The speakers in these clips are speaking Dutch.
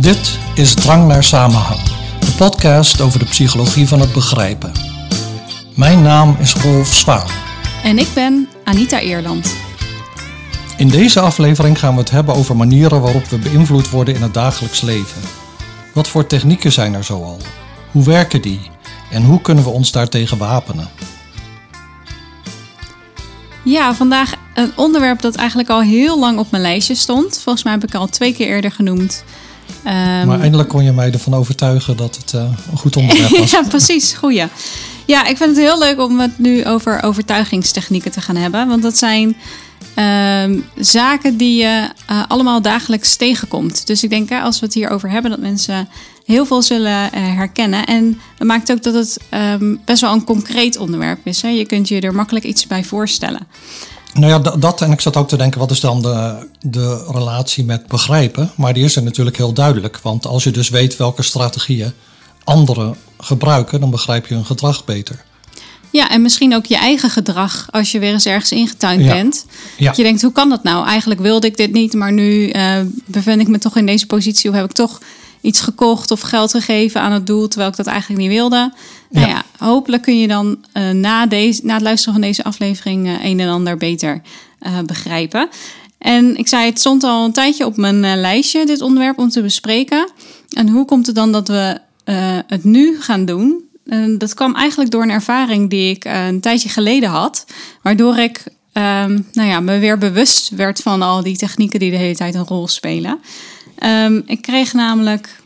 Dit is Drang naar Samenhang, de podcast over de psychologie van het begrijpen. Mijn naam is Rolf Zwaan. En ik ben Anita Eerland. In deze aflevering gaan we het hebben over manieren waarop we beïnvloed worden in het dagelijks leven. Wat voor technieken zijn er zoal? Hoe werken die? En hoe kunnen we ons daartegen wapenen? Ja, vandaag een onderwerp dat eigenlijk al heel lang op mijn lijstje stond. Volgens mij heb ik al twee keer eerder genoemd. Um, maar eindelijk kon je mij ervan overtuigen dat het uh, een goed onderwerp was. ja, precies. Goeie. Ja, ik vind het heel leuk om het nu over overtuigingstechnieken te gaan hebben. Want dat zijn uh, zaken die je uh, allemaal dagelijks tegenkomt. Dus ik denk, hè, als we het hierover hebben, dat mensen heel veel zullen uh, herkennen. En dat maakt ook dat het um, best wel een concreet onderwerp is. Hè? Je kunt je er makkelijk iets bij voorstellen. Nou ja, dat en ik zat ook te denken, wat is dan de, de relatie met begrijpen? Maar die is er natuurlijk heel duidelijk. Want als je dus weet welke strategieën anderen gebruiken, dan begrijp je hun gedrag beter. Ja, en misschien ook je eigen gedrag als je weer eens ergens ingetuind ja. bent. Ja. Dat je denkt, hoe kan dat nou? Eigenlijk wilde ik dit niet, maar nu uh, bevind ik me toch in deze positie. Of heb ik toch iets gekocht of geld gegeven aan het doel, terwijl ik dat eigenlijk niet wilde. Nou ja, hopelijk kun je dan uh, na, deze, na het luisteren van deze aflevering uh, een en ander beter uh, begrijpen. En ik zei, het stond al een tijdje op mijn lijstje, dit onderwerp, om te bespreken. En hoe komt het dan dat we het nu gaan doen? En dat kwam eigenlijk door een ervaring die ik een tijdje geleden had, waardoor ik um, nou ja, me weer bewust werd van al die technieken die de hele tijd een rol spelen. Um, ik kreeg namelijk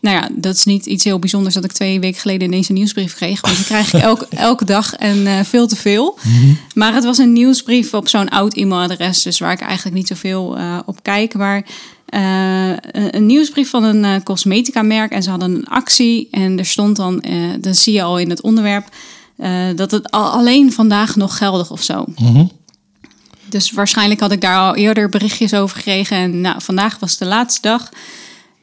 nou ja, dat is niet iets heel bijzonders dat ik twee weken geleden ineens een nieuwsbrief kreeg. Want die krijg ik elke, elke dag en uh, veel te veel. Mm -hmm. Maar het was een nieuwsbrief op zo'n oud e-mailadres. Dus waar ik eigenlijk niet zoveel uh, op kijk. Maar uh, een nieuwsbrief van een cosmetica merk. En ze hadden een actie. En er stond dan, dan zie je al in het onderwerp... dat het al alleen vandaag nog geldig of zo. Mm -hmm. Dus waarschijnlijk had ik daar al eerder berichtjes over gekregen. En nou, vandaag was de laatste dag...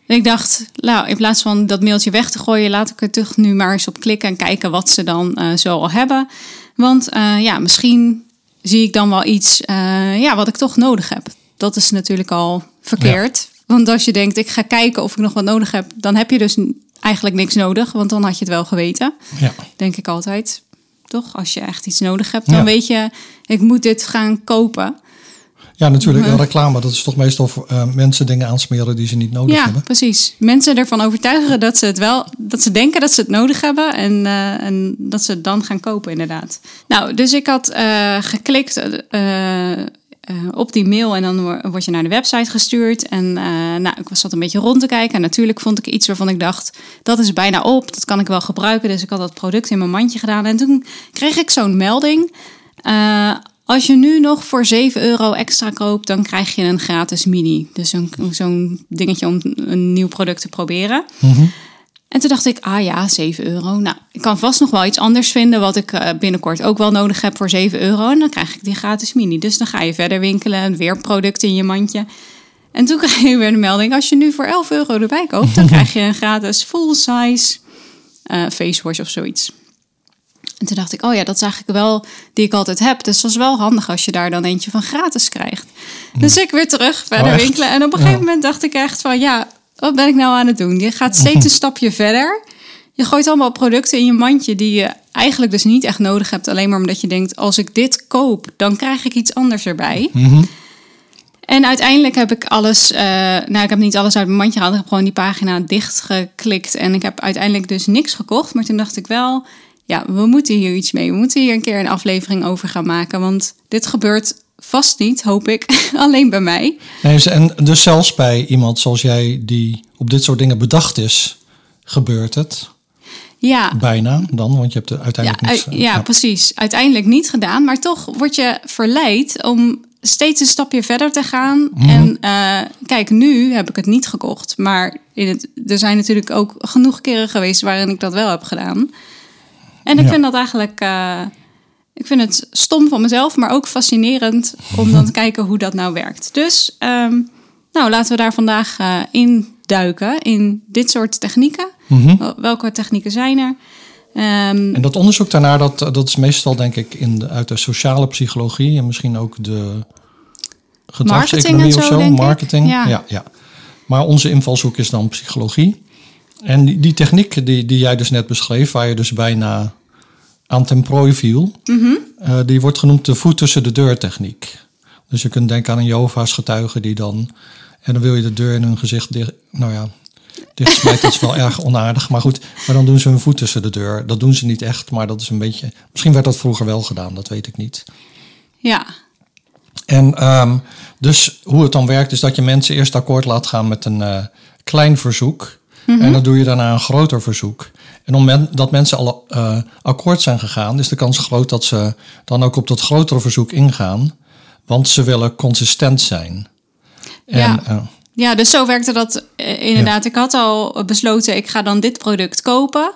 En ik dacht, nou, in plaats van dat mailtje weg te gooien, laat ik er toch nu maar eens op klikken en kijken wat ze dan uh, zo al hebben. Want uh, ja, misschien zie ik dan wel iets uh, ja, wat ik toch nodig heb. Dat is natuurlijk al verkeerd. Ja. Want als je denkt, ik ga kijken of ik nog wat nodig heb, dan heb je dus eigenlijk niks nodig, want dan had je het wel geweten. Ja. Denk ik altijd. Toch? Als je echt iets nodig hebt, dan ja. weet je, ik moet dit gaan kopen. Ja, natuurlijk. Een reclame, dat is toch meestal voor uh, mensen dingen aansmeren die ze niet nodig ja, hebben. Ja, precies. Mensen ervan overtuigen dat ze het wel, dat ze denken dat ze het nodig hebben en, uh, en dat ze het dan gaan kopen, inderdaad. Nou, dus ik had uh, geklikt op die mail en dan word je naar de website gestuurd. En nou, ik was zat een beetje rond te kijken en natuurlijk vond ik iets waarvan ik dacht, dat is bijna op, dat kan ik wel gebruiken. Dus ik had dat product in mijn mandje gedaan en toen kreeg ik zo'n melding. Als je nu nog voor 7 euro extra koopt, dan krijg je een gratis mini. Dus zo'n zo'n dingetje om een nieuw product te proberen. Mm. En toen dacht ik, ah ja, 7 euro. Nou, ik kan vast nog wel iets anders vinden wat ik uh, binnenkort ook wel nodig heb voor 7 euro. En dan krijg ik die gratis mini. Dus dan ga je verder winkelen en weer producten in je mandje. En toen kreeg je weer de melding, als je nu voor 11 euro erbij koopt, dan krijg je een gratis full size uh, face wash of zoiets. En toen dacht ik, oh ja, dat is eigenlijk wel die ik altijd heb. Dus dat is wel handig als je daar dan eentje van gratis krijgt. Ja. Dus ik weer terug verder oh, winkelen. En op een gegeven ja. moment dacht ik echt van, ja, wat ben ik nou aan het doen? Je gaat steeds een stapje verder. Je gooit allemaal producten in je mandje die je eigenlijk dus niet echt nodig hebt. Alleen maar omdat je denkt, als ik dit koop, dan krijg ik iets anders erbij. Mm -hmm. En uiteindelijk heb ik alles, uh, nou ik heb niet alles uit mijn mandje gehaald. Ik heb gewoon die pagina dichtgeklikt. En ik heb uiteindelijk dus niks gekocht. Maar toen dacht ik wel, ja, we moeten hier iets mee. We moeten hier een keer een aflevering over gaan maken. Want dit gebeurt vast niet, hoop ik, alleen bij mij. Nee, en dus zelfs bij iemand zoals jij die op dit soort dingen bedacht is, gebeurt het. Ja. Bijna dan, want je hebt er uiteindelijk ja, niets... Ja, ja, precies. Uiteindelijk niet gedaan. Maar toch word je verleid om steeds een stapje verder te gaan. Mm. En uh, kijk, nu heb ik het niet gekocht. Maar in het, er zijn natuurlijk ook genoeg keren geweest waarin ik dat wel heb gedaan. En ik ja. vind dat eigenlijk, uh, ik vind het stom van mezelf, maar ook fascinerend om dan te kijken hoe dat nou werkt. Dus, um, nou, laten we daar vandaag uh, in duiken, in dit soort technieken. Mm -hmm. Welke technieken zijn er? Um, en dat onderzoek daarnaar, dat, dat is meestal denk ik in de, uit de sociale psychologie en misschien ook de gedragseconomie of zo, marketing. Ja. ja, ja. Maar onze invalshoek is dan psychologie. En die, die techniek die, die jij dus net beschreef, waar je dus bijna aan ten prooi viel, Mhm. eh, die wordt genoemd de voet tussen de deur techniek. Dus je kunt denken aan een Jehovah's getuige die dan, en dan wil je de deur in hun gezicht dicht, nou ja, dichtsmijt, dat is wel erg onaardig. Maar goed, maar dan doen ze hun voet tussen de deur. Dat doen ze niet echt, maar dat is een beetje, misschien werd dat vroeger wel gedaan, dat weet ik niet. Ja, En ehm, dus hoe het dan werkt is dat je mensen eerst akkoord laat gaan met een eh, klein verzoek. En dan doe je daarna een groter verzoek. En omdat mensen al eh, akkoord zijn gegaan, is de kans groot dat ze dan ook op dat grotere verzoek ingaan. Want ze willen consistent zijn. En, Ja. eh, Ja, dus zo werkte dat eh, inderdaad. Ik had al besloten, ik ga dan dit product kopen.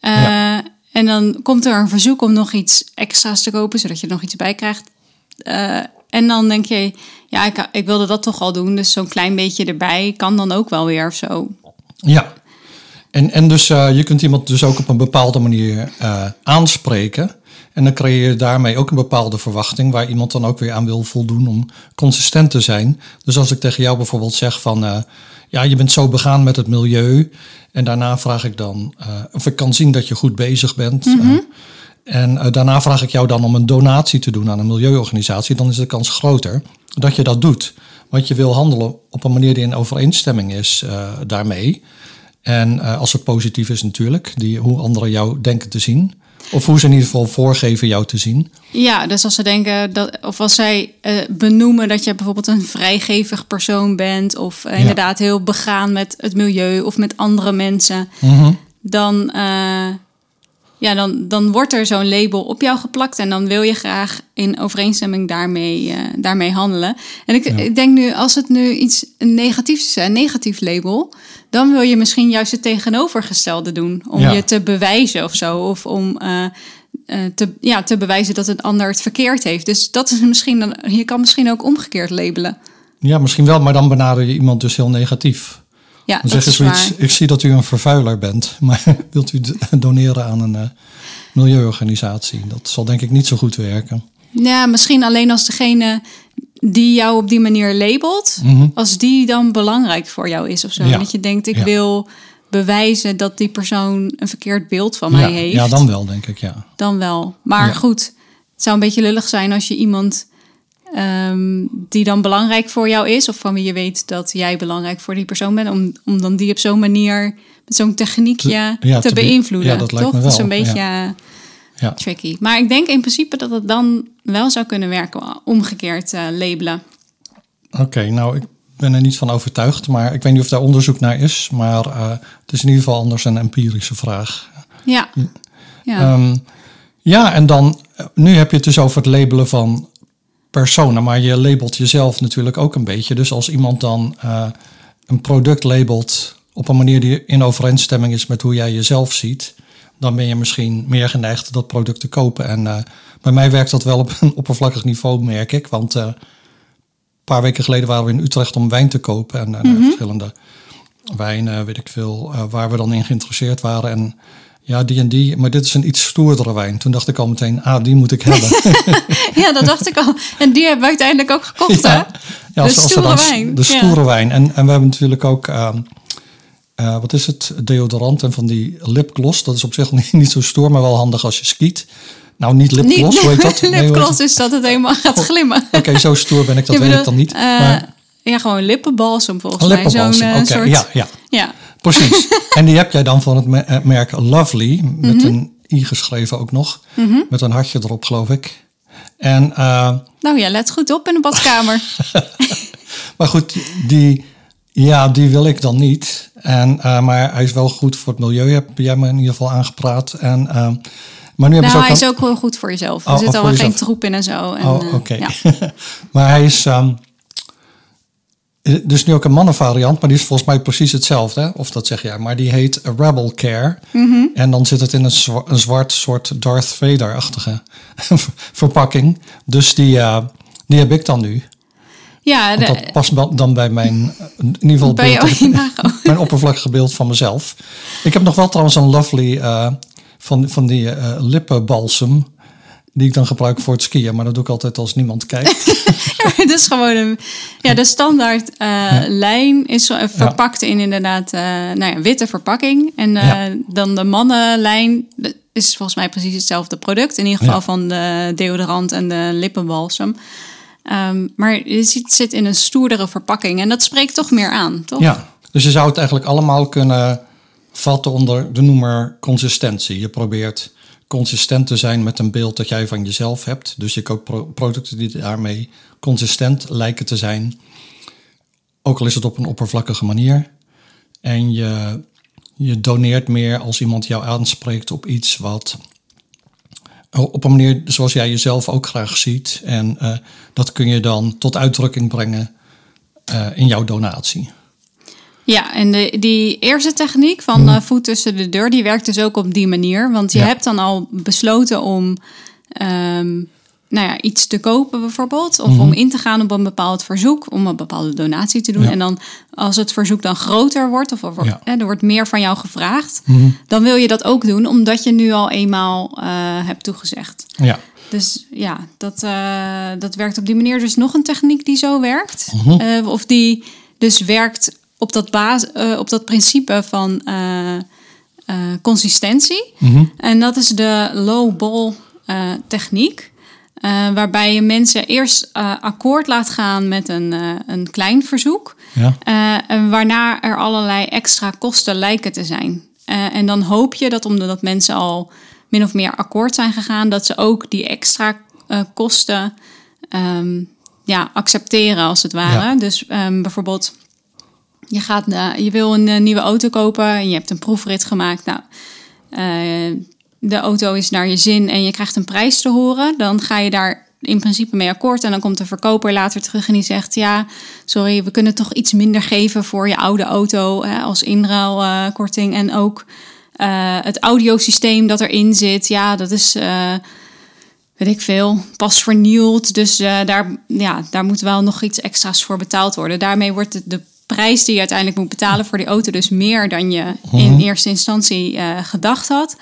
Ja. En dan komt er een verzoek om nog iets extra's te kopen, zodat je er nog iets bij krijgt. En dan denk je, ja, ik, ik wilde dat toch al doen. Dus zo'n klein beetje erbij kan dan ook wel weer of zo. Ja. En, en dus eh, je kunt iemand dus ook op een bepaalde manier eh, aanspreken. En dan creëer je daarmee ook een bepaalde verwachting waar iemand dan ook weer aan wil voldoen om consistent te zijn. Dus als ik tegen jou bijvoorbeeld zeg van eh, ja, je bent zo begaan met het milieu. En daarna vraag ik dan, of ik kan zien dat je goed bezig bent. eh, en daarna vraag ik jou dan om een donatie te doen aan een milieuorganisatie. Dan is de kans groter dat je dat doet. Want je wil handelen op een manier die in overeenstemming is daarmee. En eh, als het positief is natuurlijk, die, hoe anderen jou denken te zien. Of hoe ze in ieder geval voorgeven jou te zien. Ja, dus als ze denken dat, of als zij eh, benoemen dat je bijvoorbeeld een vrijgevig persoon bent, of eh, Ja. inderdaad heel begaan met het milieu of met andere mensen, dan, eh, ja, dan, dan wordt er zo'n label op jou geplakt en dan wil je graag in overeenstemming daarmee, eh, daarmee handelen. En ik, ik denk nu, als het nu iets negatiefs is, een negatief label, dan wil je misschien juist het tegenovergestelde doen om Ja. je te bewijzen of zo, of om eh, eh, te, ja, te bewijzen dat een ander het verkeerd heeft. Dus dat is misschien dan, je kan misschien ook omgekeerd labelen. Ja, misschien wel, maar dan benader je iemand dus heel negatief. Ja, Dan zeggen ze zoiets, ik zie dat u een vervuiler bent, maar wilt u doneren aan een eh, milieuorganisatie? Dat zal denk ik niet zo goed werken. Ja, misschien alleen als degene die jou op die manier labelt, als die dan belangrijk voor jou is of zo. Mhm. Ja. Dat je denkt, ik Ja. wil bewijzen dat die persoon een verkeerd beeld van Ja, mij heeft. ja, dan wel, denk ik, ja. dan wel. Maar goed, het zou een beetje lullig zijn als je iemand ehm, die dan belangrijk voor jou is, of van wie je weet dat jij belangrijk voor die persoon bent, om, om dan die op zo'n manier, met zo'n techniekje Te- te, ja, te be- beïnvloeden. ja, dat lijkt toch? me Dat is wel, een beetje Ja. tricky. Maar ik denk in principe dat het dan wel zou kunnen werken, omgekeerd eh, labelen. Oké, nou, ik ben er niet van overtuigd, maar ik weet niet of daar onderzoek naar is. Maar eh, het is in ieder geval anders een empirische vraag. Ja. Ja. Ehm, ja, en dan, eh, nu heb je het dus over het labelen van personen, maar je labelt jezelf natuurlijk ook een beetje. Dus als iemand dan eh, een product labelt op een manier die in overeenstemming is met hoe jij jezelf ziet, dan ben je misschien meer geneigd dat product te kopen. En eh, bij mij werkt dat wel op een oppervlakkig niveau, merk ik. Want eh, een paar weken geleden waren we in Utrecht om wijn te kopen en eh, verschillende wijnen, weet ik veel, waar we dan in geïnteresseerd waren. En ja, die en die, maar dit is een iets stoerdere wijn. Toen dacht ik al meteen, ah, die moet ik hebben. ja, dat dacht ik al. En die hebben we uiteindelijk ook gekocht, hè? ja, De stoere dan- wijn, De ja. stoere wijn. En, en we hebben natuurlijk ook, ehm, eh, wat is het, deodorant en van die lipgloss. Dat is op zich niet, niet zo stoer, maar wel handig als je skiet. Nou, niet lipgloss, hoe heet dat? Lipgloss is dat het helemaal gaat glimmen. Oké, zo stoer ben ik, dat weet ik dan niet. eh, maar, ja, gewoon lippenbalsem volgens mij. Zo'n eh, oké, soort... ja, ja. ja. Precies. en die heb jij dan van het eh, merk Lovely, met Mhm. een i geschreven ook nog. Met een hartje erop, geloof ik. En, eh, Nou ja, let goed op in de badkamer. maar goed, die, ja, die wil ik dan niet. En, eh, maar hij is wel goed voor het milieu, heb jij me in ieder geval aangepraat. En, maar nu hebben nou, ze ook hij is ook wel goed voor jezelf. Er Oh, zit oh, allemaal geen jezelf. troep in en zo. En, Oh, oké. ja. maar hij is ehm, dus nu ook een mannenvariant, maar die is volgens mij precies hetzelfde. Of dat zeg jij. Maar die heet Rebel Care. Mhm. En dan zit het in een, zwa- een zwart soort Darth Vader-achtige verpakking. Dus die, eh, die heb ik dan nu. Ja, de- dat past dan bij mijn, eh, in ieder geval beeld- mijn oppervlakkige beeld van mezelf. Ik heb nog wel trouwens een lovely eh, van, van die eh, lippenbalsem. Die ik dan gebruik voor het skiën. Maar dat doe ik altijd als niemand kijkt. ja, het is gewoon een... Ja, de standaard uh, lijn is verpakt in inderdaad uh, nou ja, witte verpakking. En uh, dan de mannenlijn is volgens mij precies hetzelfde product. In ieder geval van de deodorant en de lippenbalsem. Um, maar je ziet, het zit in een stoerdere verpakking. En dat spreekt toch meer aan, toch? Ja, dus je zou het eigenlijk allemaal kunnen vatten onder de noemer consistentie. Je probeert consistent te zijn met een beeld dat jij van jezelf hebt. Dus je koopt producten die daarmee consistent lijken te zijn. Ook al is het op een oppervlakkige manier. En je, je doneert meer als iemand jou aanspreekt op iets wat op een manier zoals jij jezelf ook graag ziet. En uh, dat kun je dan tot uitdrukking brengen uh, in jouw donatie. Ja, en de, die eerste techniek van uh, voet tussen de deur, die werkt dus ook op die manier. Want je hebt dan al besloten om um, nou ja, iets te kopen bijvoorbeeld. Of om mhm. in te gaan op een bepaald verzoek, om een bepaalde donatie te doen. En dan als het verzoek dan groter wordt, of er, ja. er wordt meer van jou gevraagd, mhm. dan wil je dat ook doen, omdat je nu al eenmaal uh, hebt toegezegd. Ja. Dus ja, dat, uh, dat werkt op die manier. Dus nog een techniek die zo werkt. Mhm. Of die dus werkt op dat, baas, uh, op dat principe van consistentie. En dat is de low ball techniek. Waarbij je mensen eerst akkoord laat gaan met een, een klein verzoek. Ja. en waarna er allerlei extra kosten lijken te zijn. en dan hoop je dat omdat mensen al min of meer akkoord zijn gegaan, dat ze ook die extra kosten um, ja, accepteren als het ware. Ja. Dus um, bijvoorbeeld, je, gaat, je wil een nieuwe auto kopen en je hebt een proefrit gemaakt. Nou, de auto is naar je zin en je krijgt een prijs te horen, dan ga je daar in principe mee akkoord. En dan komt de verkoper later terug en die zegt: Ja, sorry, we kunnen toch iets minder geven voor je oude auto hè, als inruilkorting. Uh, en ook uh, het audiosysteem dat erin zit, ja, dat is. Uh, weet ik veel, pas vernieuwd. Dus daar, ja, daar moet wel nog iets extra's voor betaald worden. Daarmee wordt de, de prijs die je uiteindelijk moet betalen voor die auto dus meer dan je in mhm. eerste instantie gedacht had.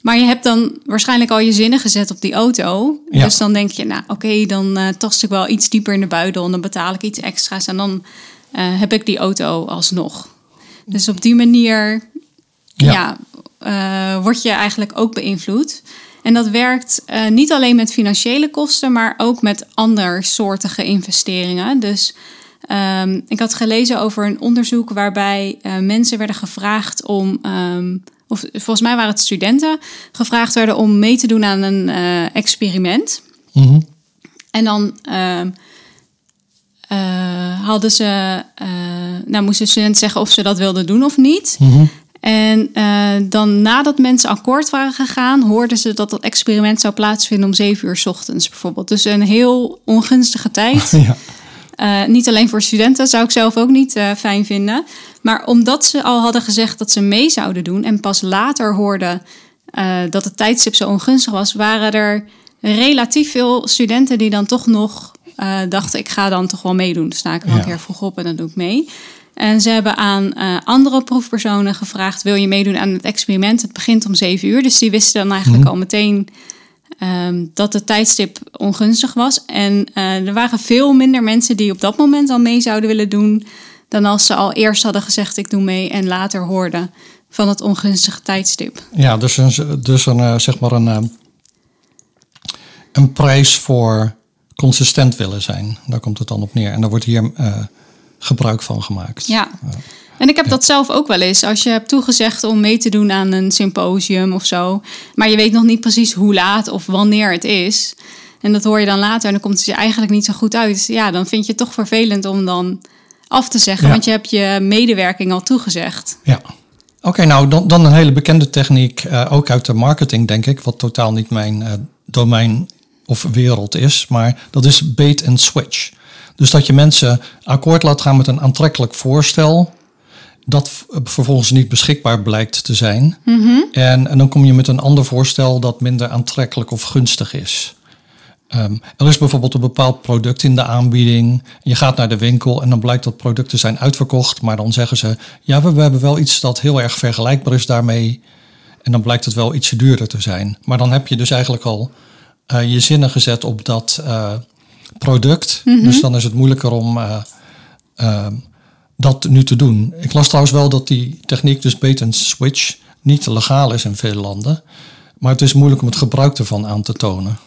Maar je hebt dan waarschijnlijk al je zinnen gezet op die auto. Dus dan denk je, nou oké, dan uh, tast ik wel iets dieper in de buidel en dan betaal ik iets extra's en dan uh, heb ik die auto alsnog. Dus op die manier ja. ja word je eigenlijk ook beïnvloed. En dat werkt niet alleen met financiële kosten, maar ook met andersoortige investeringen. Dus um, ik had gelezen over een onderzoek waarbij mensen werden gevraagd om. Um, of volgens mij waren het studenten, gevraagd werden om mee te doen aan een uh, experiment. Mm En dan uh, hadden ze, nou moesten de studenten zeggen of ze dat wilden doen of niet. Mm En dan nadat mensen akkoord waren gegaan, hoorden ze dat dat experiment zou plaatsvinden om zeven uur s ochtends bijvoorbeeld. Dus een heel ongunstige tijd. ja. Uh, niet alleen voor studenten, zou ik zelf ook niet uh, fijn vinden. Maar omdat ze al hadden gezegd dat ze mee zouden doen en pas later hoorden uh, dat het tijdstip zo ongunstig was, waren er relatief veel studenten die dan toch nog dachten: ik ga dan toch wel meedoen. Dan sta ik er een keer vroeg op en dan doe ik mee. En ze hebben aan andere proefpersonen gevraagd: wil je meedoen aan het experiment? Het begint om zeven uur. Dus die wisten dan eigenlijk mhm. al meteen um, dat het tijdstip ongunstig was. En uh, er waren veel minder mensen die op dat moment al mee zouden willen doen. dan als ze al eerst hadden gezegd: ik doe mee. en later hoorden van het ongunstige tijdstip. Ja, dus een, dus een, uh, zeg maar een, uh, een prijs voor consistent willen zijn. Daar komt het dan op neer. En daar wordt hier gebruik van gemaakt. Ja. En ik heb dat zelf ook wel eens. Als je hebt toegezegd om mee te doen aan een symposium of zo. Maar je weet nog niet precies hoe laat of wanneer het is. En dat hoor je dan later en dan komt het je eigenlijk niet zo goed uit. Ja, dan vind je het toch vervelend om dan af te zeggen. Want je hebt je medewerking al toegezegd. Ja. Oké, nou dan, dan een hele bekende techniek, uh, ook uit de marketing denk ik, wat totaal niet mijn uh, domein of wereld is, maar dat is bait and switch. Dus dat je mensen akkoord laat gaan met een aantrekkelijk voorstel, dat vervolgens niet beschikbaar blijkt te zijn. Mhm. en, en dan kom je met een ander voorstel dat minder aantrekkelijk of gunstig is. Um, er is bijvoorbeeld een bepaald product in de aanbieding. Je gaat naar de winkel en dan blijkt dat producten zijn uitverkocht. Maar dan zeggen ze, ja, we, we hebben wel iets dat heel erg vergelijkbaar is daarmee. En dan blijkt het wel ietsje duurder te zijn. Maar dan heb je dus eigenlijk al je zinnen gezet op dat product. Mhm. Dus dan is het moeilijker om dat nu te doen. Ik las trouwens wel dat die techniek, dus bait and switch, niet legaal is in veel landen. Maar het is moeilijk om het gebruik ervan aan te tonen.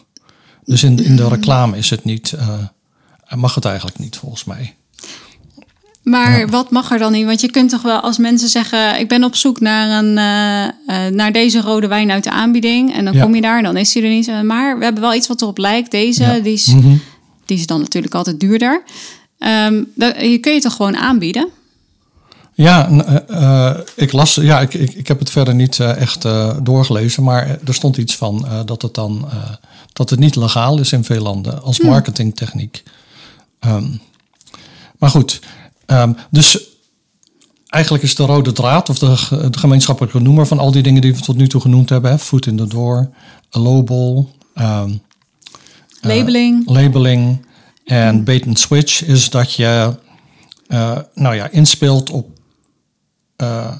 Dus in, in de reclame is het niet, uh, mag het eigenlijk niet volgens mij. Maar wat mag er dan niet? Want je kunt toch wel als mensen zeggen: Ik ben op zoek naar, een, uh, naar deze rode wijn uit de aanbieding. En dan kom je daar en dan is die er niet. Maar we hebben wel iets wat erop lijkt. Deze, die, is, mhm. die is dan natuurlijk altijd duurder. Um, je kun je toch gewoon aanbieden? Ja, uh, ik las, ja, ik, ik, ik heb het verder niet uh, echt uh, doorgelezen, maar er stond iets van dat het dan dat het niet legaal is in veel landen als hmm. marketingtechniek. Um, maar goed, um, dus eigenlijk is de rode draad of de, de, gemeenschappelijke noemer van al die dingen die we tot nu toe genoemd hebben, hè, foot in the door, a lowball, um, labeling, labeling en bait and switch is dat je nou ja, inspeelt op uh,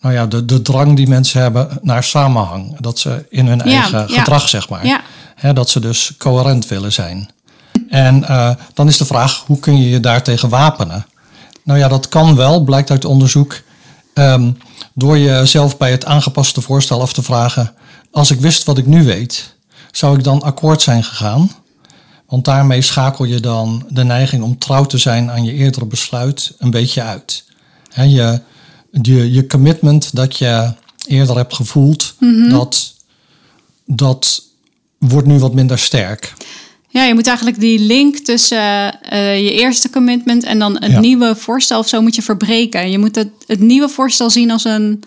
nou ja, de, de drang die mensen hebben naar samenhang. Dat ze in hun eigen gedrag, zeg maar. Hè, dat ze dus coherent willen zijn. En uh, dan is de vraag, hoe kun je je daartegen wapenen? Nou ja, dat kan wel, blijkt uit onderzoek. Um, door jezelf bij het aangepaste voorstel af te vragen... als ik wist wat ik nu weet, zou ik dan akkoord zijn gegaan? Want daarmee schakel je dan de neiging om trouw te zijn aan je eerdere besluit een beetje uit. He, je, je, je commitment dat je eerder hebt gevoeld, mhm. dat, dat wordt nu wat minder sterk. Ja, je moet eigenlijk die link tussen uh, je eerste commitment en dan het nieuwe voorstel of zo moet je verbreken. Je moet het, het nieuwe voorstel zien als een,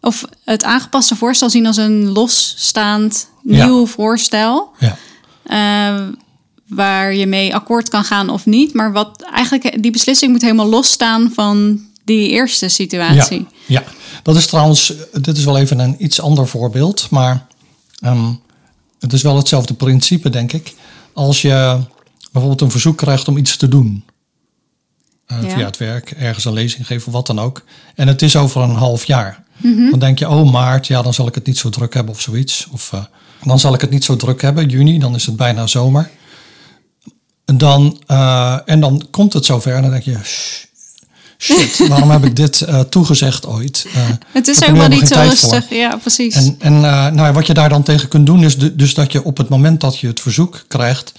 of het aangepaste voorstel zien als een losstaand nieuw voorstel. Ja. Uh, waar je mee akkoord kan gaan of niet. Maar wat eigenlijk, die beslissing moet helemaal losstaan van die eerste situatie. Ja, ja, dat is trouwens, dit is wel even een iets ander voorbeeld, maar ehm, het is wel hetzelfde principe, denk ik. Als je bijvoorbeeld een verzoek krijgt om iets te doen, uh, via het werk, ergens een lezing geven wat dan ook, en het is over een half jaar, mhm. dan denk je, oh maart, ja, dan zal ik het niet zo druk hebben of zoiets. Of uh, dan zal ik het niet zo druk hebben, juni, dan is het bijna zomer. En dan, uh, en dan komt het zover en dan denk je, shit, waarom heb ik dit uh, toegezegd ooit? Uh, het is helemaal niet zo rustig, ja, precies. En, en nou, wat je daar dan tegen kunt doen, is dus dat je op het moment dat je het verzoek krijgt,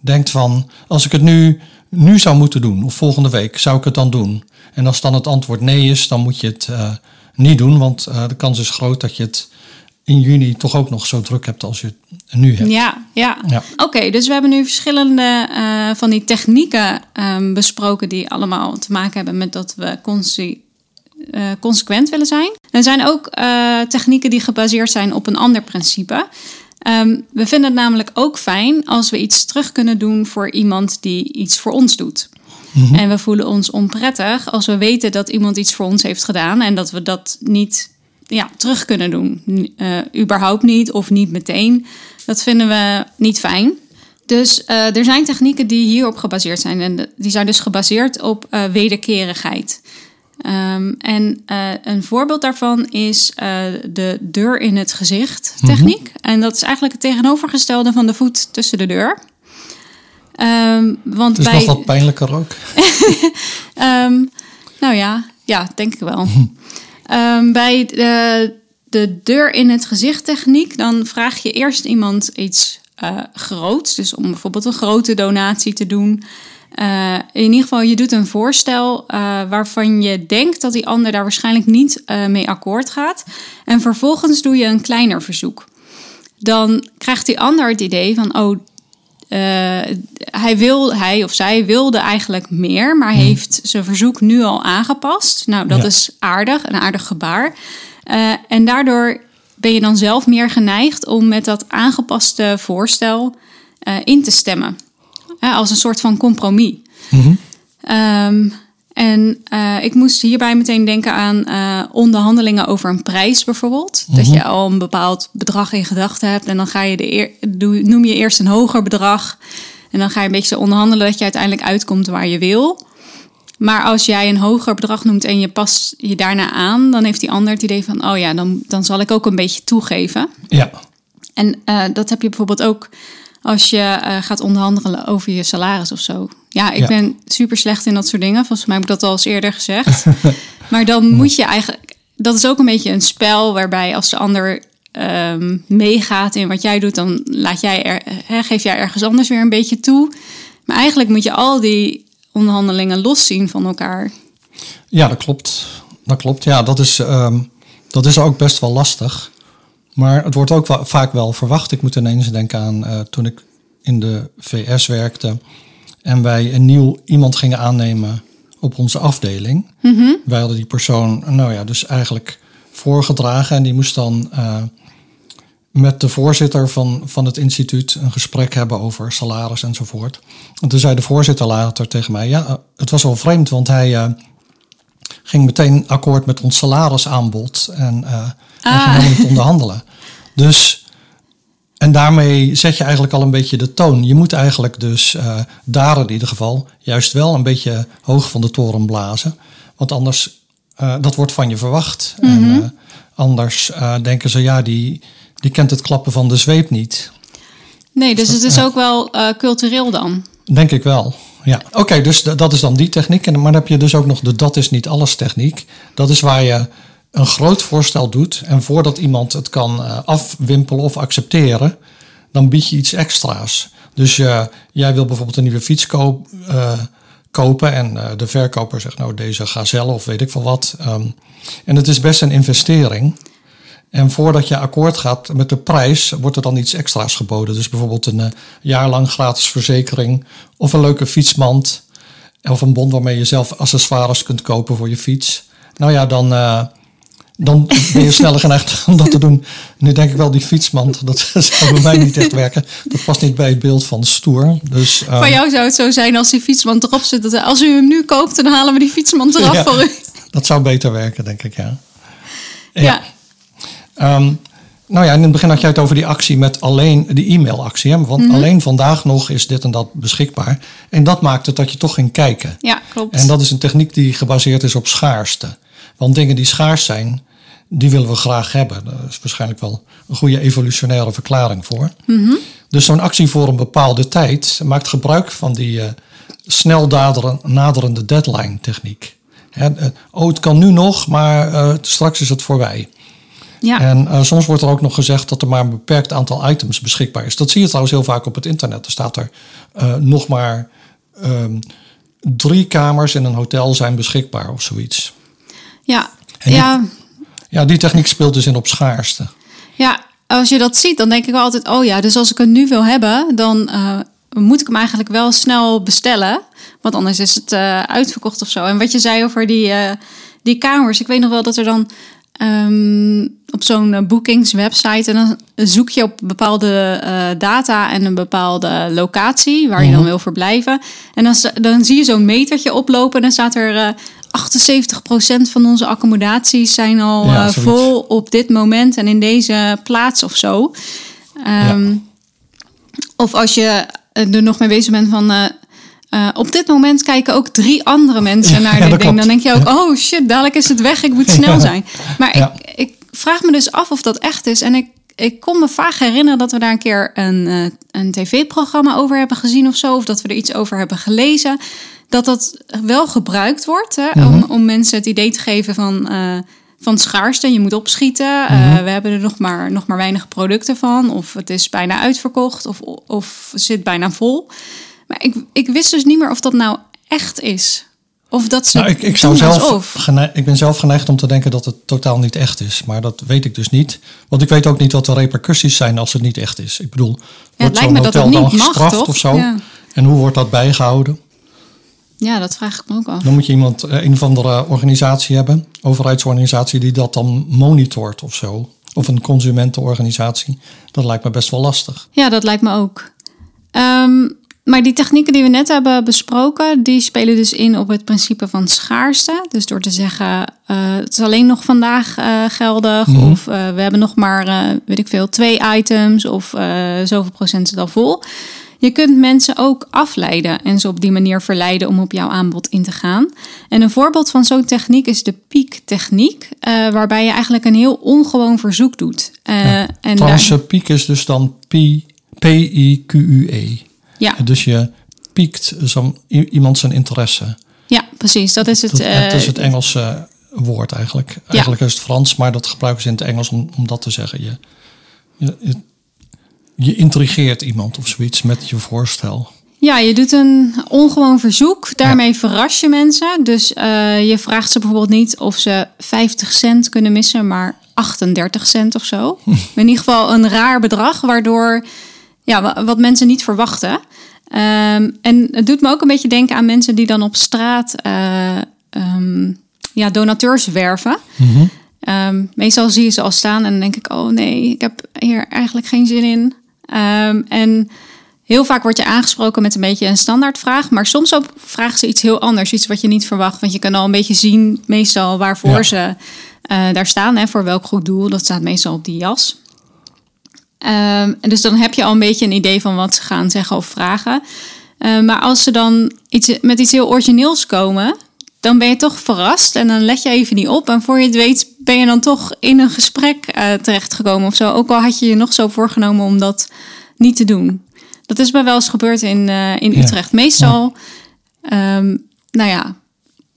denkt van, als ik het nu, nu zou moeten doen, of volgende week, zou ik het dan doen? En als dan het antwoord nee is, dan moet je het niet doen, want de kans is groot dat je het in juni toch ook nog zo druk hebt als je nu hebt. Ja, ja. ja. Oké, dus we hebben nu verschillende uh, van die technieken um, besproken die allemaal te maken hebben met dat we uh, consequent willen zijn. Er zijn ook uh, technieken die gebaseerd zijn op een ander principe. Um, we vinden het namelijk ook fijn als we iets terug kunnen doen voor iemand die iets voor ons doet. Mm En we voelen ons onprettig als we weten dat iemand iets voor ons heeft gedaan en dat we dat niet ja, terug kunnen doen. Uh, überhaupt niet of niet meteen. Dat vinden we niet fijn. Dus uh, er zijn technieken die hierop gebaseerd zijn. En die zijn dus gebaseerd op uh, wederkerigheid. Um, en een voorbeeld daarvan is de deur in het gezicht mhm. techniek. En dat is eigenlijk het tegenovergestelde van de voet tussen de deur. Um, want het is bij... nog wat pijnlijker ook. um, nou ja, ja, denk ik wel. Um, bij de, de deur in het gezicht techniek, dan vraag je eerst iemand iets uh, groots. Dus om bijvoorbeeld een grote donatie te doen. Uh, in ieder geval, je doet een voorstel uh, waarvan je denkt dat die ander daar waarschijnlijk niet mee akkoord gaat. En vervolgens doe je een kleiner verzoek. Dan krijgt die ander het idee van, oh, uh, hij, wil, hij of zij wilde eigenlijk meer, maar hmm. heeft zijn verzoek nu al aangepast. Nou, dat is aardig, een aardig gebaar. Uh, en daardoor ben je dan zelf meer geneigd om met dat aangepaste voorstel uh, in te stemmen. als een soort van compromis. Mm -hmm. En uh, ik moest hierbij meteen denken aan uh, onderhandelingen over een prijs bijvoorbeeld. Dat je mhm. al een bepaald bedrag in gedachten hebt en dan ga je de doe, noem je eerst een hoger bedrag. En dan ga je een beetje zo onderhandelen dat je uiteindelijk uitkomt waar je wil. Maar als jij een hoger bedrag noemt en je past je daarna aan, dan heeft die ander het idee van, oh ja, dan, dan zal ik ook een beetje toegeven. Ja. En uh, dat heb je bijvoorbeeld ook als je gaat onderhandelen over je salaris of zo. Ja, ik ben super slecht in dat soort dingen. Volgens mij heb ik dat al eens eerder gezegd. maar dan moet je eigenlijk. Dat is ook een beetje een spel waarbij als de ander um, meegaat in wat jij doet, dan laat jij er, he, geef jij ergens anders weer een beetje toe. Maar eigenlijk moet je al die onderhandelingen loszien van elkaar. Ja, dat klopt. Dat klopt. Ja, dat is, um, dat is ook best wel lastig. Maar het wordt ook wel, vaak wel verwacht. Ik moet ineens denken aan uh, toen ik in de VS werkte en wij een nieuw iemand gingen aannemen op onze afdeling. Mm -hmm. Wij hadden die persoon, nou ja, dus eigenlijk voorgedragen en die moest dan uh, met de voorzitter van, van het instituut een gesprek hebben over salaris enzovoort. En toen zei de voorzitter later tegen mij, ja, het was wel vreemd, want hij ging meteen akkoord met ons salarisaanbod en uh, ah. ging niet onderhandelen. Dus, en daarmee zet je eigenlijk al een beetje de toon. Je moet eigenlijk dus uh, daar in ieder geval juist wel een beetje hoog van de toren blazen. Want anders, dat wordt van je verwacht. Mm -hmm. En anders denken ze, ja, die die kent het klappen van de zweep niet. Nee, dus het is ook wel cultureel dan? Denk ik wel. Ja, oké, dus dat is dan die techniek. En, maar dan heb je dus ook nog de dat is niet alles techniek. Dat is waar je een groot voorstel doet en voordat iemand het kan uh, afwimpelen of accepteren, dan bied je iets extra's. Dus jij wil bijvoorbeeld een nieuwe fiets koop, kopen en de verkoper zegt nou deze gazelle of weet ik veel wat. Um, en het is best een investering. En voordat je akkoord gaat met de prijs, wordt er dan iets extra's geboden. Dus bijvoorbeeld een uh, jaar lang gratis verzekering of een leuke fietsmand. Of een bon waarmee je zelf accessoires kunt kopen voor je fiets. Nou ja, dan, uh, dan ben je sneller geneigd om dat te doen. Nu denk ik wel, die fietsmand, dat zou bij mij niet echt werken. Dat past niet bij het beeld van stoer. Dus, uh, Voor jou zou het zo zijn als die fietsmand erop zit. Dat als u hem nu koopt, dan halen we die fietsmand eraf voor u. Dat zou beter werken, denk ik, ja. ja. ja. Um, nou ja, in het begin had jij het over die actie met alleen die e-mailactie. Hè? Want mhm. alleen vandaag nog is dit en dat beschikbaar. En dat maakt het dat je toch ging kijken. Ja, klopt. En dat is een techniek die gebaseerd is op schaarste. Want dingen die schaars zijn, die willen we graag hebben. Daar is waarschijnlijk wel een goede evolutionaire verklaring voor. Mm Dus zo'n actie voor een bepaalde tijd maakt gebruik van die uh, snel naderende deadline techniek. Hè, uh, oh, het kan nu nog, maar uh, straks is het voorbij. Ja. En uh, soms wordt er ook nog gezegd dat er maar een beperkt aantal items beschikbaar is. Dat zie je trouwens heel vaak op het internet. Er staat er uh, nog maar um, drie kamers in een hotel zijn beschikbaar of zoiets. Ja, ja. ja, die techniek speelt dus in op schaarste. Ja, als je dat ziet, dan denk ik wel altijd: oh ja, dus als ik het nu wil hebben, dan uh, moet ik hem eigenlijk wel snel bestellen. Want anders is het uitverkocht of zo. En wat je zei over die, die kamers, ik weet nog wel dat er dan um, op zo'n eh, boekingswebsite. En dan zoek je op bepaalde uh, data en een bepaalde locatie waar je dan mhm. wil verblijven. En dan, dan zie je zo'n metertje oplopen en dan staat er uh, eh, 78% van onze accommodaties zijn al ja, vol op dit moment en in deze plaats of zo. Um, ja. Of als je er nog mee bezig bent van uh, op dit moment kijken ook drie andere mensen naar dit ding. Dan denk je ook, oh shit, dadelijk is het weg, ik moet snel zijn. Maar ik, ik vraag me dus af of dat echt is. En ik, ik kon me vaak herinneren dat we daar een keer een, uh, een tv-programma over hebben gezien of zo. Of dat we er iets over hebben gelezen. Dat dat wel gebruikt wordt hè, om, mhm. om mensen het idee te geven van... Uh, van schaarste. Je moet opschieten. Mhm. we hebben er nog maar, nog maar weinig producten van. Of het is bijna uitverkocht. Of, of zit bijna vol. Maar ik, ik wist dus niet meer of dat nou echt is. Of dat ze. Nou, ik, ik, zou zelf ik ben zelf geneigd om te denken dat het totaal niet echt is. Maar dat weet ik dus niet. Want ik weet ook niet wat de repercussies zijn als het niet echt is. Ik bedoel, ja, wordt zo'n hotel dan gestraft mag, of zo? En hoe wordt dat bijgehouden? Ja, dat vraag ik me ook af. Dan moet je iemand, eh, een of andere organisatie hebben, overheidsorganisatie, die dat dan monitort of zo. Of een consumentenorganisatie. Dat lijkt me best wel lastig. Ja, dat lijkt me ook. Um, maar die technieken die we net hebben besproken, die spelen dus in op het principe van schaarste. Dus door te zeggen, uh, het is alleen nog vandaag uh, geldig. Mhm. Of uh, we hebben nog maar, weet ik veel, twee items. Of zoveel procent is al vol. Je kunt mensen ook afleiden en ze op die manier verleiden om op jouw aanbod in te gaan. En een voorbeeld van zo'n techniek is de piektechniek, waarbij je eigenlijk een heel ongewoon verzoek doet. Ja, en daar... piek is dus dan pi P-I-Q-U-E. Ja. Dus je piekt zo, iemand zijn interesse. Ja, precies. Dat is het. Dat, uh, is het Engelse woord eigenlijk. Eigenlijk is het Frans, maar dat gebruiken ze in het Engels om, om dat te zeggen. Je, je, je intrigeert iemand of zoiets met je voorstel. Ja, je doet een ongewoon verzoek. Daarmee verras je mensen. Dus uh, je vraagt ze bijvoorbeeld niet of ze 50 cent kunnen missen, maar 38 cent of zo. In ieder geval een raar bedrag, waardoor ja, wat mensen niet verwachten. Um, en het doet me ook een beetje denken aan mensen die dan op straat uh, um, ja, donateurs werven. Mm -hmm. meestal zie je ze al staan en dan denk ik, oh nee, ik heb hier eigenlijk geen zin in. en Heel vaak word je aangesproken met een beetje een standaardvraag, maar soms ook vragen ze iets heel anders, iets wat je niet verwacht. Want je kan al een beetje zien, meestal waarvoor ze uh, daar staan, hè, voor welk goed doel. Dat staat meestal op die jas. Um, en dus dan heb je al een beetje een idee van wat ze gaan zeggen of vragen. Uh, maar als ze dan iets, met iets heel origineels komen, dan ben je toch verrast en dan let je even niet op. En voor je het weet ben je dan toch in een gesprek uh, terechtgekomen of zo. Ook al had je je nog zo voorgenomen om dat niet te doen. Dat is mij wel eens gebeurd in, uh, in Utrecht. Meestal, um, nou ja,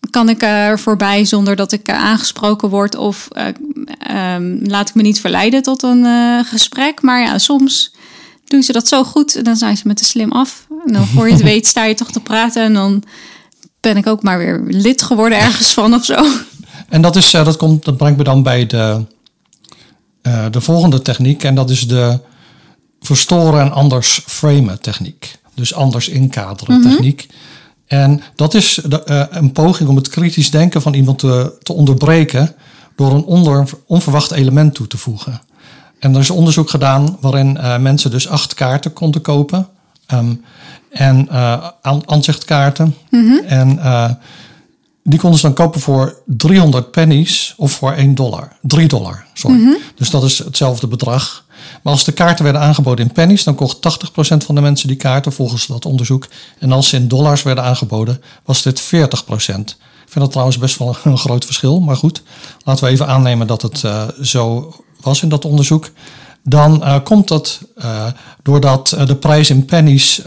kan ik er voorbij zonder dat ik aangesproken word of uh, um, laat ik me niet verleiden tot een uh, gesprek. Maar ja, soms doen ze dat zo goed en dan zijn ze met te slim af. En dan voor je het weet sta je toch te praten en dan ben ik ook maar weer lid geworden ergens van of zo. En dat, is, dat, komt, dat brengt me dan bij de, de volgende techniek en dat is de verstoren en anders framen techniek. Dus anders inkaderen mhm. techniek. En dat is uh, een poging om het kritisch denken van iemand te, te onderbreken door een onder, onverwacht element toe te voegen. En er is onderzoek gedaan waarin uh, mensen dus acht kaarten konden kopen. Um, en uh, aanzichtkaarten. Mm -hmm. En die konden ze dan kopen voor 300 pennies of voor 1 dollar. 3 dollar, sorry. Mm -hmm. Dus dat is hetzelfde bedrag. Maar als de kaarten werden aangeboden in pennies, dan kocht 80% van de mensen die kaarten volgens dat onderzoek. En als ze in dollars werden aangeboden, was dit 40%. Ik vind dat trouwens best wel een groot verschil. Maar goed, laten we even aannemen dat het uh, zo was in dat onderzoek. Dan uh, komt dat uh, doordat de prijs in pennies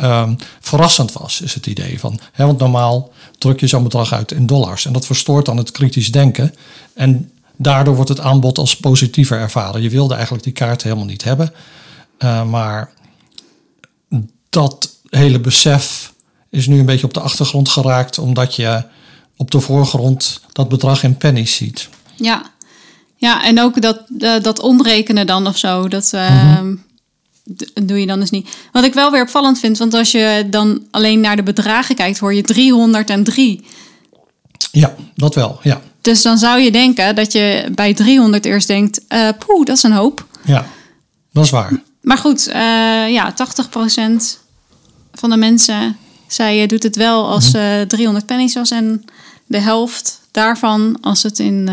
verrassend was, is het idee van. Hè, want normaal druk je zo'n bedrag uit in dollars. En dat verstoort dan het kritisch denken. En daardoor wordt het aanbod als positiever ervaren. Je wilde eigenlijk die kaart helemaal niet hebben. Uh, maar dat hele besef is nu een beetje op de achtergrond geraakt, omdat je op de voorgrond dat bedrag in pennies ziet. Ja, ja en ook dat, uh, dat omrekenen dan of zo, dat uh, mm doe je dan dus niet. Wat ik wel weer opvallend vind, want als je dan alleen naar de bedragen kijkt, hoor je 303. Ja, dat wel, ja. Dus dan zou je denken dat je bij 300 eerst denkt, uh, poeh, dat is een hoop. Ja, dat is waar. Maar goed, uh, ja, 80% van de mensen zei je doet het wel als uh, 300 pennies was en de helft daarvan als het in,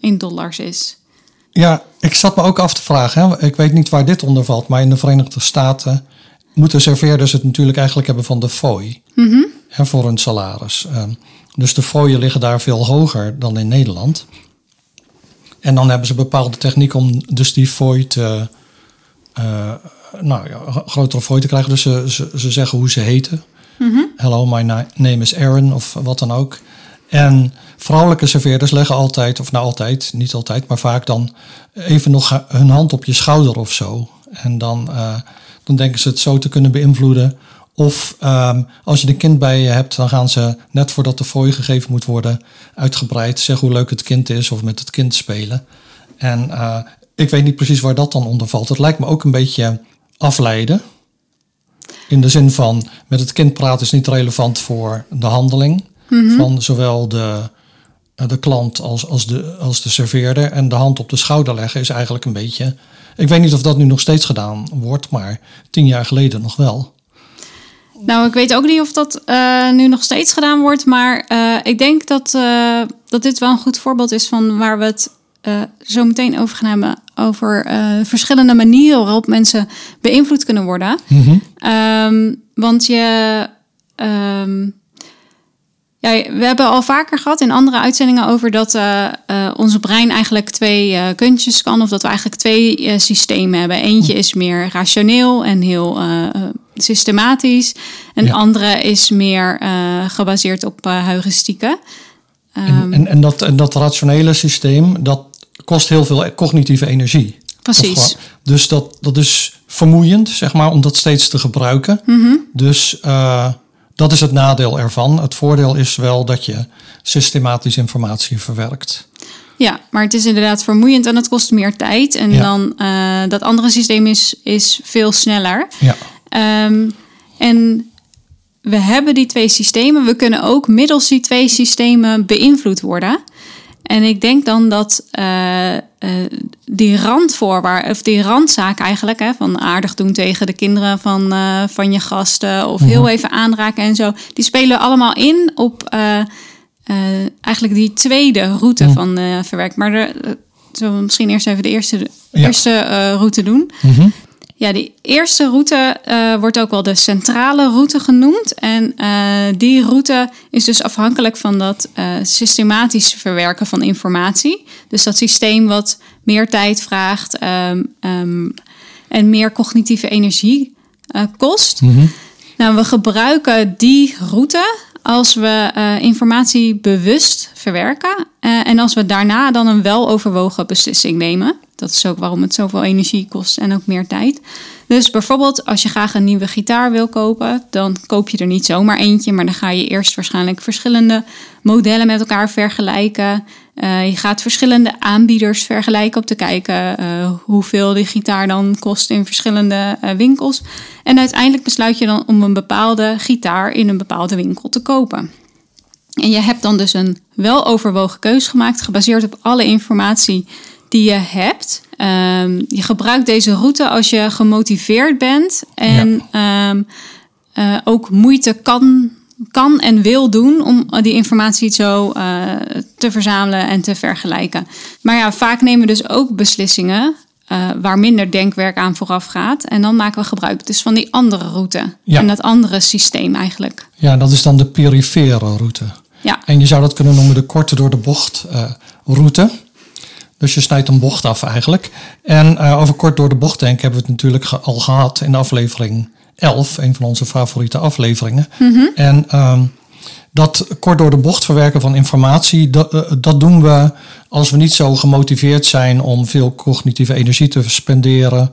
in dollars is. Ja, ik zat me ook af te vragen. Hè? Ik weet niet waar dit onder valt, maar in de Verenigde Staten moeten serveerders het natuurlijk eigenlijk hebben van de fooi mm -hmm. hè, voor hun salaris. Uh, dus de fooien liggen daar veel hoger dan in Nederland. En dan hebben ze bepaalde techniek om dus die fooi te, uh, nou ja, grotere fooi te krijgen. Dus ze, ze, ze zeggen hoe ze heten. Mm Hello, my name is Aaron of wat dan ook. En vrouwelijke serveerders leggen altijd, of nou altijd, niet altijd, maar vaak dan even nog hun hand op je schouder of zo. En dan, uh, dan denken ze het zo te kunnen beïnvloeden of um, als je een kind bij je hebt, dan gaan ze net voordat de fooi gegeven moet worden, uitgebreid zeggen hoe leuk het kind is of met het kind spelen. En uh, ik weet niet precies waar dat dan onder valt. Het lijkt me ook een beetje afleiden. In de zin van met het kind praten is niet relevant voor de handeling mm -hmm. van zowel de, eh, de klant als, als, de, als de serveerder. En de hand op de schouder leggen is eigenlijk een beetje. Ik weet niet of dat nu nog steeds gedaan wordt, maar tien jaar geleden nog wel. Nou, ik weet ook niet of dat uh, nu nog steeds gedaan wordt. Maar uh, ik denk dat, uh, dat dit wel een goed voorbeeld is van waar we het zo meteen over gaan hebben. Over verschillende manieren waarop mensen beïnvloed kunnen worden. Mm -hmm. um, want je. Um, Ja, we hebben al vaker gehad in andere uitzendingen over dat uh, onze brein eigenlijk twee uh, kuntjes kan. Of dat we eigenlijk twee systemen hebben. Eentje is meer rationeel en heel systematisch. En ja. andere is meer gebaseerd op heuristieken. Um, en, en, en, dat, en dat rationele systeem, dat kost heel veel cognitieve energie. Precies. Dus dat, dat is vermoeiend, zeg maar, om dat steeds te gebruiken. Mm -hmm. Dus dat is het nadeel ervan. Het voordeel is wel dat je systematisch informatie verwerkt. Ja, maar het is inderdaad vermoeiend en het kost meer tijd. En dan uh, dat andere systeem is, is veel sneller. Ja. Um, en we hebben die twee systemen. We kunnen ook middels die twee systemen beïnvloed worden. En ik denk dan dat uh, uh, die randvoorwaarden, of die randzaak eigenlijk, hè, van aardig doen tegen de kinderen van, uh, van je gasten, of heel even aanraken en zo, die spelen allemaal in op eigenlijk die tweede route van verwerk. Maar de, zullen we misschien eerst even de eerste, ja. eerste route doen. Mm -hmm. Ja, die eerste route uh, wordt ook wel de centrale route genoemd. En uh, die route is dus afhankelijk van dat uh, systematisch verwerken van informatie. Dus dat systeem wat meer tijd vraagt um, um, en meer cognitieve energie kost. Mm -hmm. Nou, we gebruiken die route als we informatie bewust verwerken. en als we daarna dan een weloverwogen beslissing nemen. Dat is ook waarom het zoveel energie kost en ook meer tijd. Dus bijvoorbeeld als je graag een nieuwe gitaar wil kopen, dan koop je er niet zomaar eentje, maar dan ga je eerst waarschijnlijk verschillende modellen met elkaar vergelijken. Uh, je gaat verschillende aanbieders vergelijken om te kijken uh, hoeveel die gitaar dan kost in verschillende uh, winkels. En uiteindelijk besluit je dan om een bepaalde gitaar in een bepaalde winkel te kopen. En je hebt dan dus een weloverwogen keus gemaakt, gebaseerd op alle informatie die je hebt. Um, je gebruikt deze route als je gemotiveerd bent en ja. um, uh, ook moeite kan, kan en wil doen om die informatie zo uh, te verzamelen en te vergelijken. Maar ja, vaak nemen we dus ook beslissingen uh, waar minder denkwerk aan vooraf gaat. En dan maken we gebruik dus van die andere route. Ja. En dat andere systeem eigenlijk. Ja, dat is dan de perifere route. Ja. En je zou dat kunnen noemen de korte door de bocht route. Dus je snijdt een bocht af eigenlijk. En uh, over kort door de bocht denken hebben we het natuurlijk ge al gehad in aflevering 11, een van onze favoriete afleveringen. Mm -hmm. En um, dat kort door de bocht verwerken van informatie, dat, uh, dat doen we als we niet zo gemotiveerd zijn om veel cognitieve energie te spenderen.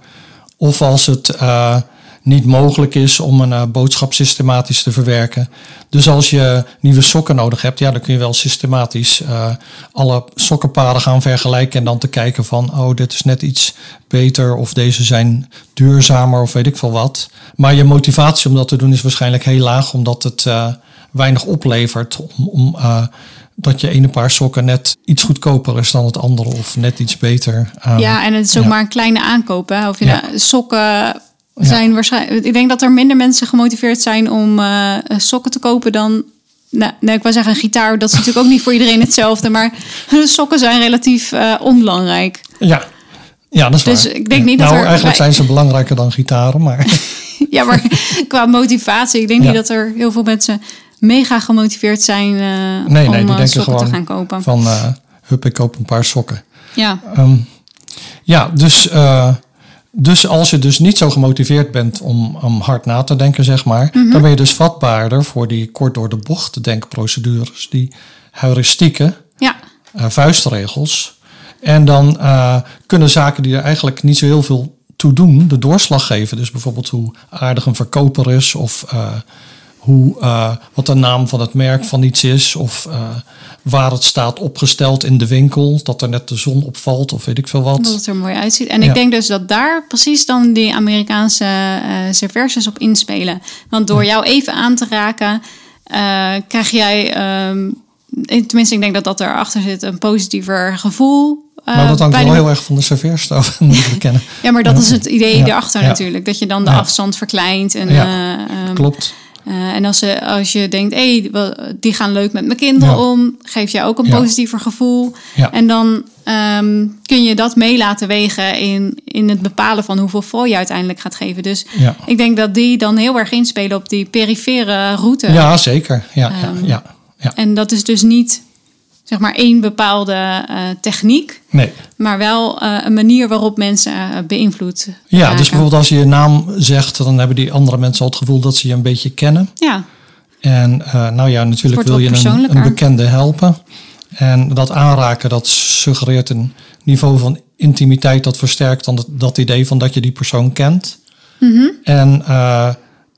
Of als het uh, niet mogelijk is om een uh, boodschap systematisch te verwerken. Dus als je nieuwe sokken nodig hebt, ja, dan kun je wel systematisch uh, alle sokkenpaden gaan vergelijken en dan te kijken van, oh, dit is net iets beter of deze zijn duurzamer of weet ik veel wat. Maar je motivatie om dat te doen is waarschijnlijk heel laag, omdat het uh, weinig oplevert om, om dat je ene paar sokken net iets goedkoper is dan het andere of net iets beter. Ja, en het is ook ja. maar een kleine aankoop. Hè? Of je ja. nou, sokken zijn waarschijnlijk. Ik denk dat er minder mensen gemotiveerd zijn om uh, sokken te kopen dan. Nou, nee, ik wil zeggen, een gitaar, dat is natuurlijk ook niet voor iedereen hetzelfde. Maar sokken zijn relatief uh, onbelangrijk. Ja. ja, dat is dus waar. ik denk ja. niet dat nou, er. Eigenlijk zijn ze belangrijker dan gitaren, maar. ja, maar qua motivatie, ik denk ja. niet dat er heel veel mensen mega gemotiveerd zijn uh, nee, om nee, die denken sokken gewoon te gaan kopen. Van, uh, hup, ik koop een paar sokken. Ja. Um, ja, dus. Dus als je dus niet zo gemotiveerd bent om, om hard na te denken, zeg maar, Mhm. dan ben je dus vatbaarder voor die kort door de bocht denkprocedures, die heuristieken, ja. uh, vuistregels. En dan uh, kunnen zaken die er eigenlijk niet zo heel veel toe doen, de doorslag geven. Dus bijvoorbeeld hoe aardig een verkoper is of uh, hoe, uh, wat de naam van het merk van iets is of uh, waar het staat opgesteld in de winkel, dat er net de zon opvalt of weet ik veel wat. Dat het er mooi uitziet. En Ja. ik denk dus dat daar precies dan die Amerikaanse uh, serveerses op inspelen. Want door jou even aan te raken, krijg jij, um, tenminste ik denk dat dat erachter zit, een positiever gevoel. Maar dat hangt wel de- heel erg van de serveerstaf, moet ik bekennen. Ja, maar dat is het idee Ja. erachter natuurlijk. Dat je dan de afstand verkleint. En, Ja. eh, ehm, Klopt. Uh, en als, ze, als je denkt, hé, hey, die gaan leuk met mijn kinderen Ja. om, geeft jou ook een Ja. positiever gevoel. Ja. En dan ehm, kun je dat mee laten wegen in, in het bepalen van hoeveel vol je uiteindelijk gaat geven. Dus ik denk dat die dan heel erg inspelen op die perifere route. Ja, zeker. Ja, ja, Ehm, ja, Ja. En dat is dus niet zeg maar één bepaalde uh, techniek. Nee. Maar wel uh, een manier waarop mensen uh, beïnvloed Ja, dus bijvoorbeeld als je je naam zegt, dan hebben die andere mensen al het gevoel dat ze je een beetje kennen. Ja. En nou ja, natuurlijk wil je een, een, bekende helpen. En dat aanraken, dat suggereert een niveau van intimiteit dat versterkt dan dat, dat idee van dat je die persoon kent. Mm -hmm. En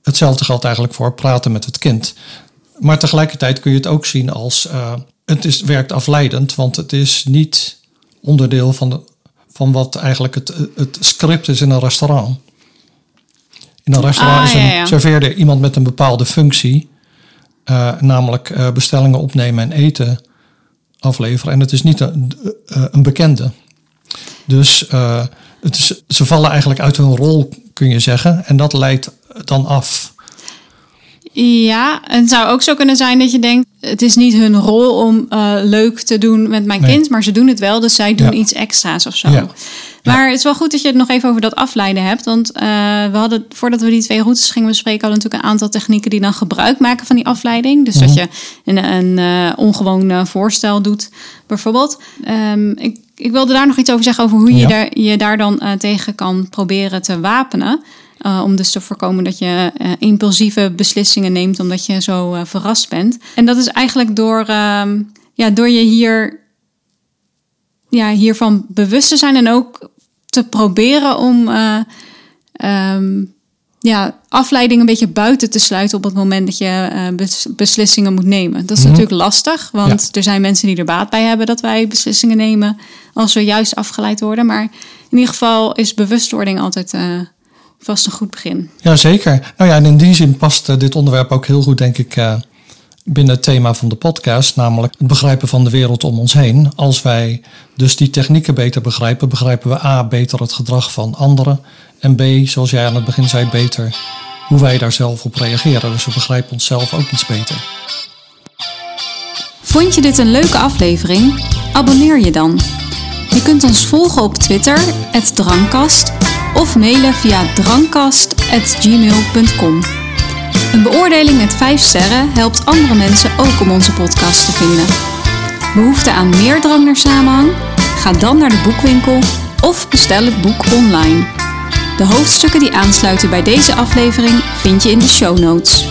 hetzelfde geldt eigenlijk voor praten met het kind. Maar tegelijkertijd kun je het ook zien als het is, werkt afleidend, want het is niet onderdeel van, de, van wat eigenlijk het, het script is in een restaurant. In een restaurant ah, is een, serveerde iemand met een bepaalde functie, uh, namelijk uh, bestellingen opnemen en eten afleveren. En het is niet een, uh, een bekende. Dus het is, ze vallen eigenlijk uit hun rol, kun je zeggen. En dat leidt dan af. Ja, het zou ook zo kunnen zijn dat je denkt: het is niet hun rol om uh, leuk te doen met mijn kind, maar ze doen het wel, dus zij doen iets extra's of zo. Ja. Maar het is wel goed dat je het nog even over dat afleiden hebt. Want uh, we hadden, voordat we die twee routes gingen bespreken, hadden we natuurlijk een aantal technieken die dan gebruik maken van die afleiding. Dus dat mhm. je een, een uh, ongewoon voorstel doet, bijvoorbeeld. Um, ik, ik wilde daar nog iets over zeggen over hoe je, daar, je daar dan tegen kan proberen te wapenen. Uh, om dus te voorkomen dat je uh, impulsieve beslissingen neemt omdat je zo uh, verrast bent. En dat is eigenlijk door, ehm, ja, door je hier, ja, hiervan bewust te zijn en ook te proberen om um, ja, afleiding een beetje buiten te sluiten op het moment dat je beslissingen moet nemen. Dat is mhm. natuurlijk lastig, want er zijn mensen die er baat bij hebben dat wij beslissingen nemen als we juist afgeleid worden. Maar in ieder geval is bewustwording altijd vast een goed begin. Jazeker. Nou ja, en in die zin past uh, dit onderwerp ook heel goed, denk ik, uh, binnen het thema van de podcast, namelijk het begrijpen van de wereld om ons heen. Als wij dus die technieken beter begrijpen, begrijpen we A, beter het gedrag van anderen. En B, zoals jij aan het begin zei, beter hoe wij daar zelf op reageren. Dus we begrijpen onszelf ook iets beter. Vond je dit een leuke aflevering? Abonneer je dan. Je kunt ons volgen op Twitter, het Drankast of mailen via drankkast.gmail.com. Een beoordeling met 5 sterren helpt andere mensen ook om onze podcast te vinden. Behoefte aan meer drang naar samenhang? Ga dan naar de boekwinkel of bestel het boek online. De hoofdstukken die aansluiten bij deze aflevering vind je in de show notes.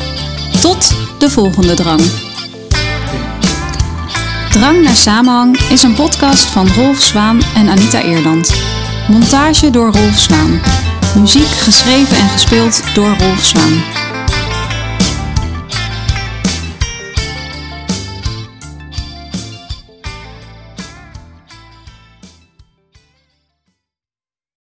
Tot de volgende drang. Drang naar samenhang is een podcast van Rolf Zwaan en Anita Eerland. Montage door Rolf Zwaan. Muziek geschreven en gespeeld door Rolf Zwaan.